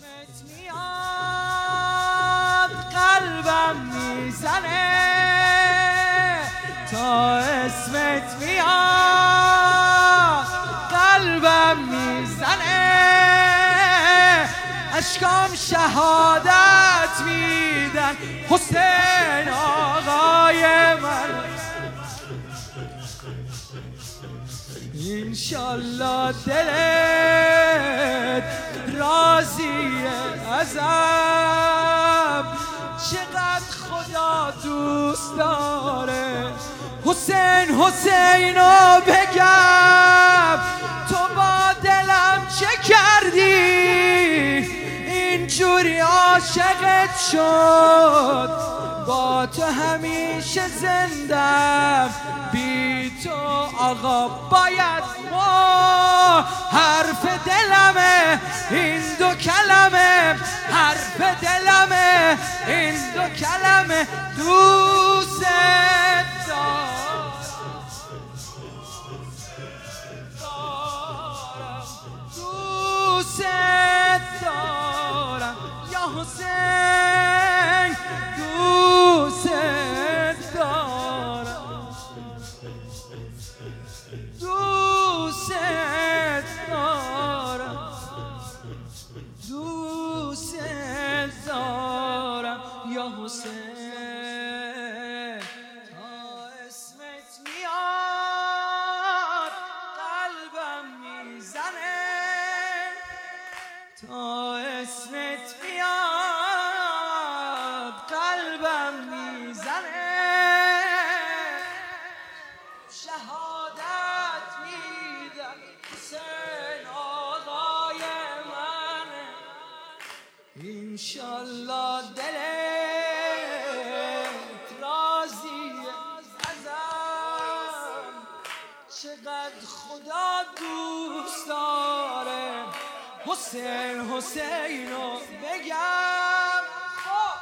اسمت میاد قلبم می‌زنه. تا اسمت میاد قلبم می‌زنه. اشکام شهادت میدن حسین آقای من. انشالله دلت راضیه ازم چقدر خدا دوست داره. حسین حسین رو بگم. تو با دلم چه کردی؟ اینجوری عاشقت شد. با تو همیشه زندم. بی تو آقا باید دلمه این دو کلمه حرف دلمه این دو کلمه دوست. حسین تا اسمت میاد قلبم می‌زنه. تا اسمت میاد قلبم می‌زنه. شهادت میدم حسین آقای من انشالله دلت خدا دوست داره. حسین حسین رو بگم. خب،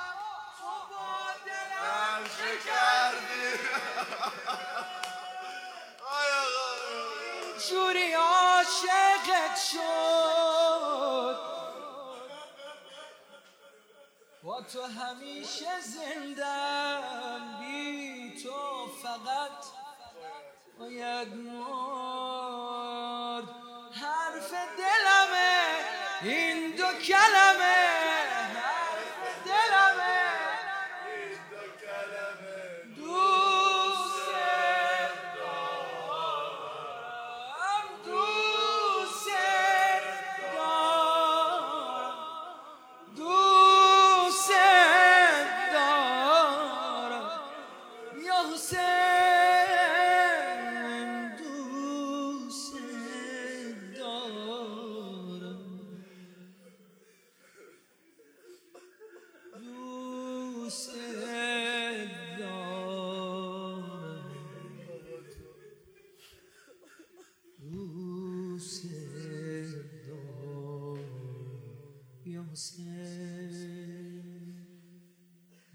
تو با دلم چه کردی آی آقا. جوری عاشقت شد. با تو همیشه زندم. بی تو فقط باید مرد این دو کلمه دوست دارم. یا حسین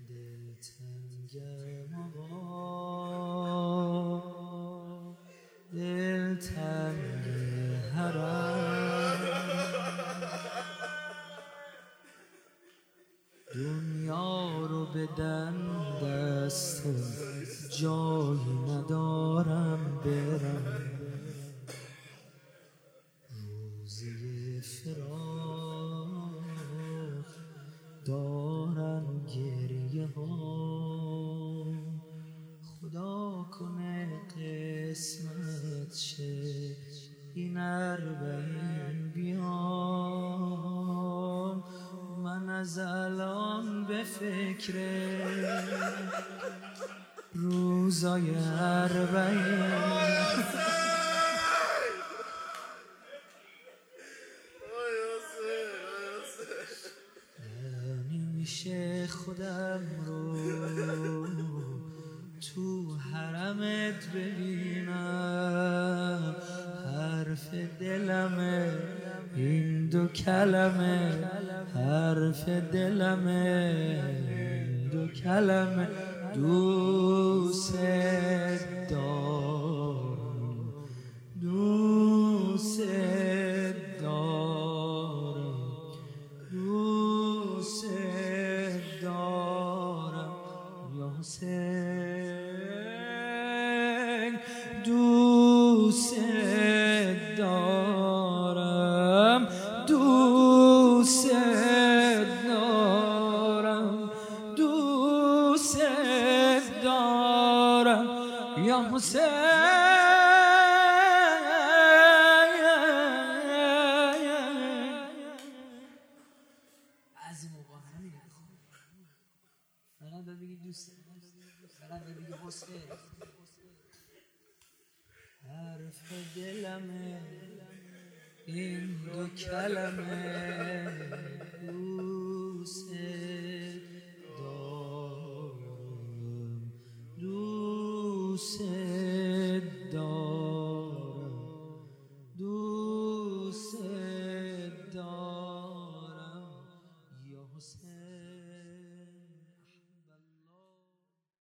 دلتنگم آقا دلتنگ حرم دنیا رو بدن دست جایی ندارم برم. دارم گریه ها. خدا کنه قسمت شه این اربعین بیام من از الان به فکر روزای اربعین ببینم. حرف دلمه این دو کلمه. حرف دلمه این دو کلمه. دوست دوست دارم دوست دارم دوست دارم. یا حسین. فقط بگی دوست. فقط بگی حسین. حرف دلمه این دو کلمه.